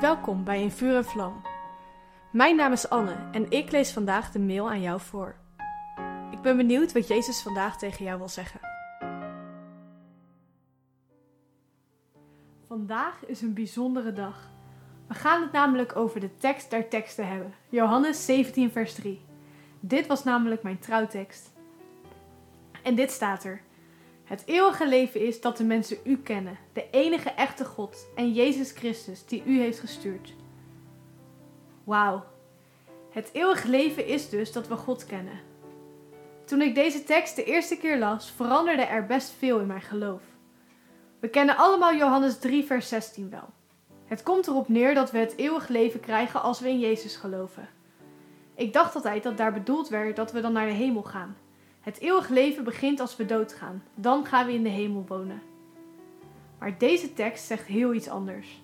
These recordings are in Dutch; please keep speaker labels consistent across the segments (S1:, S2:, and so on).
S1: Welkom bij In Vuur en Vlam. Mijn naam is Anne en ik lees vandaag de mail aan jou voor. Ik ben benieuwd wat Jezus vandaag tegen jou wil zeggen. Vandaag is een bijzondere dag. We gaan het namelijk over de tekst der teksten hebben. Johannes 17, vers 3. Dit was namelijk mijn trouwtekst. En dit staat er. Het eeuwige leven is dat de mensen u kennen, de enige echte God en Jezus Christus die u heeft gestuurd. Wauw. Het eeuwige leven is dus dat we God kennen. Toen ik deze tekst de eerste keer las, veranderde er best veel in mijn geloof. We kennen allemaal Johannes 3, vers 16 wel. Het komt erop neer dat we het eeuwig leven krijgen als we in Jezus geloven. Ik dacht altijd dat daar bedoeld werd dat we dan naar de hemel gaan. Het eeuwig leven begint als we doodgaan. Dan gaan we in de hemel wonen. Maar deze tekst zegt heel iets anders.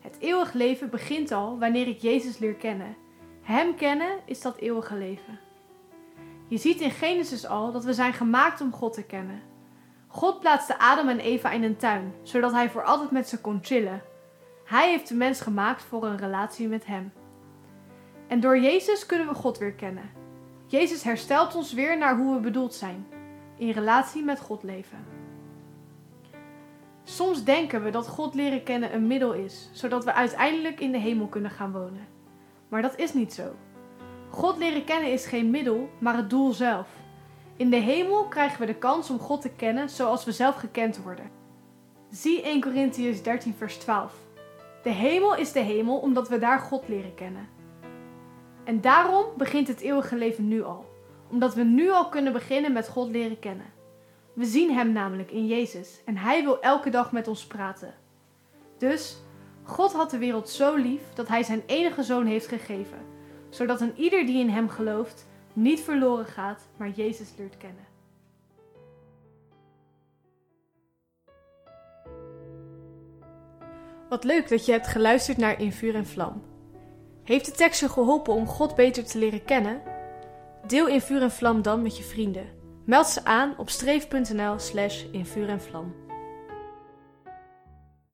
S1: Het eeuwig leven begint al wanneer ik Jezus leer kennen. Hem kennen is dat eeuwige leven. Je ziet in Genesis al dat we zijn gemaakt om God te kennen. God plaatste Adam en Eva in een tuin, zodat hij voor altijd met ze kon chillen. Hij heeft de mens gemaakt voor een relatie met hem. En door Jezus kunnen we God weer kennen. Jezus herstelt ons weer naar hoe we bedoeld zijn, in relatie met God leven. Soms denken we dat God leren kennen een middel is, zodat we uiteindelijk in de hemel kunnen gaan wonen. Maar dat is niet zo. God leren kennen is geen middel, maar het doel zelf. In de hemel krijgen we de kans om God te kennen zoals we zelf gekend worden. Zie 1 Corinthians 13, vers 12. De hemel is de hemel omdat we daar God leren kennen. En daarom begint het eeuwige leven nu al, omdat we nu al kunnen beginnen met God leren kennen. We zien Hem namelijk in Jezus en Hij wil elke dag met ons praten. Dus, God had de wereld zo lief dat Hij Zijn enige zoon heeft gegeven, zodat een ieder die in Hem gelooft niet verloren gaat, maar Jezus leert kennen. Wat leuk dat je hebt geluisterd naar In Vuur en Vlam. Heeft de tekst je geholpen om God beter te leren kennen? Deel In Vuur en Vlam dan met je vrienden. Meld ze aan op streef.nl slash in vuur en vlam.